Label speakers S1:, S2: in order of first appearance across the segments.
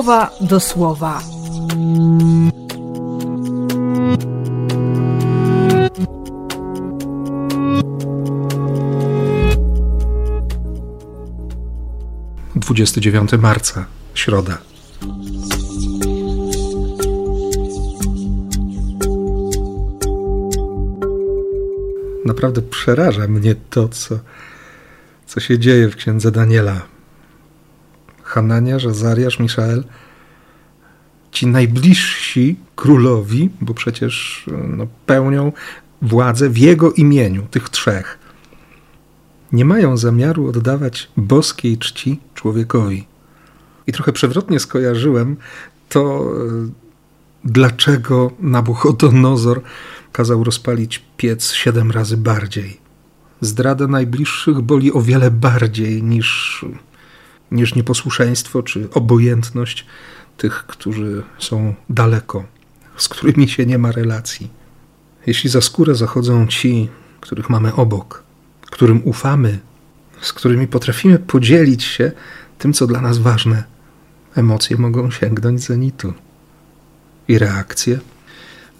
S1: słowa do słowa.
S2: Dwudziesty dziewiąty marca, środa. Naprawdę przeraża mnie to, co, co się dzieje w księdze Daniela. Hananiasz, Azariasz, Miszael, ci najbliżsi królowi, bo przecież no, pełnią władzę w jego imieniu, tych trzech, nie mają zamiaru oddawać boskiej czci człowiekowi. I trochę przewrotnie skojarzyłem to, dlaczego Nabuchodonozor kazał rozpalić piec siedem razy bardziej. Zdrada najbliższych boli o wiele bardziej niż, niż nieposłuszeństwo czy obojętność tych, którzy są daleko, z którymi się nie ma relacji. Jeśli za skórę zachodzą ci, których mamy obok, którym ufamy, z którymi potrafimy podzielić się tym, co dla nas ważne, emocje mogą sięgnąć zenitu. I reakcje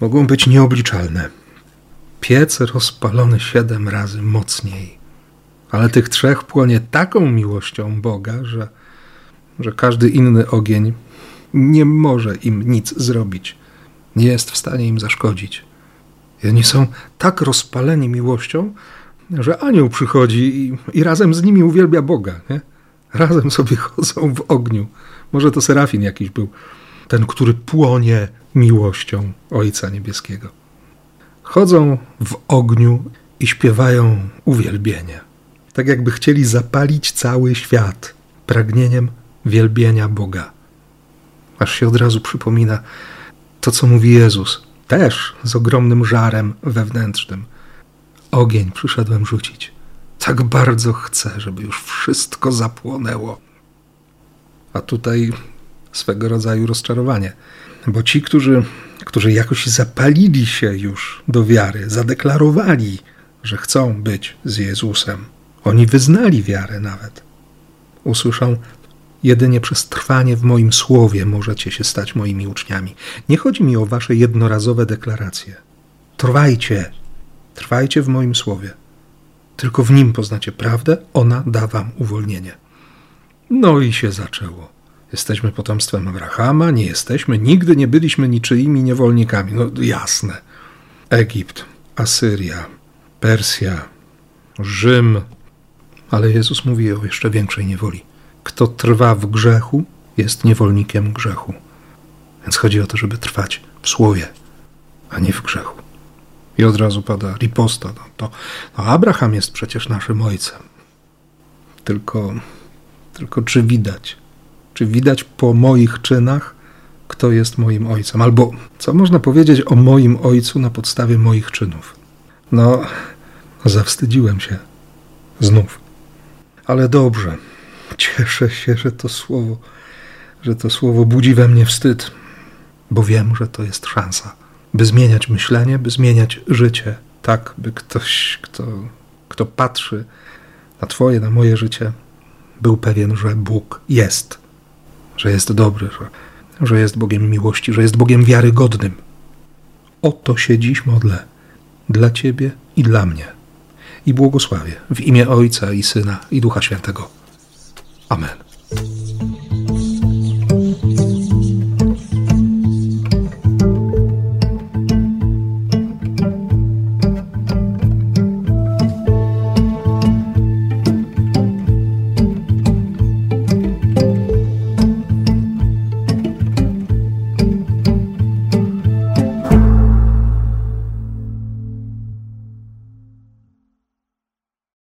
S2: mogą być nieobliczalne. Piec rozpalony siedem razy mocniej, ale tych trzech płonie taką miłością Boga, że, że każdy inny ogień nie może im nic zrobić, nie jest w stanie im zaszkodzić. I oni są tak rozpaleni miłością, że anioł przychodzi i, i razem z nimi uwielbia Boga. Nie? Razem sobie chodzą w ogniu. Może to serafin jakiś był, ten, który płonie miłością Ojca Niebieskiego. Chodzą w ogniu i śpiewają uwielbienie. Tak jakby chcieli zapalić cały świat pragnieniem wielbienia Boga. Aż się od razu przypomina to, co mówi Jezus, też z ogromnym żarem wewnętrznym. Ogień przyszedłem rzucić. Tak bardzo chcę, żeby już wszystko zapłonęło. A tutaj swego rodzaju rozczarowanie. Bo ci, którzy, którzy jakoś zapalili się już do wiary, zadeklarowali, że chcą być z Jezusem, oni wyznali wiarę nawet, usłyszą Jedynie przez trwanie w moim słowie możecie się stać moimi uczniami. Nie chodzi mi o wasze jednorazowe deklaracje. Trwajcie, trwajcie w moim słowie. Tylko w nim poznacie prawdę, ona da wam uwolnienie. No i się zaczęło. Jesteśmy potomstwem Abrahama, nie jesteśmy, nigdy nie byliśmy niczyimi niewolnikami. No jasne. Egipt, Asyria, Persja, Rzym. Ale Jezus mówi o jeszcze większej niewoli. Kto trwa w grzechu, jest niewolnikiem grzechu. Więc chodzi o to, żeby trwać w słowie, a nie w grzechu. I od razu pada riposta. No, to no Abraham jest przecież naszym ojcem. Tylko, tylko czy widać, czy widać po moich czynach, kto jest moim ojcem? Albo co można powiedzieć o moim ojcu na podstawie moich czynów? No, zawstydziłem się znów. Ale dobrze. Cieszę się, że to słowo, że to słowo budzi we mnie wstyd, bo wiem, że to jest szansa, by zmieniać myślenie, by zmieniać życie, tak, by ktoś, kto, kto patrzy na Twoje, na moje życie, był pewien, że Bóg jest że jest dobry, że, że jest Bogiem miłości, że jest Bogiem wiarygodnym. O to się dziś modlę dla Ciebie i dla mnie. I błogosławię w imię Ojca i Syna i Ducha Świętego. Amen.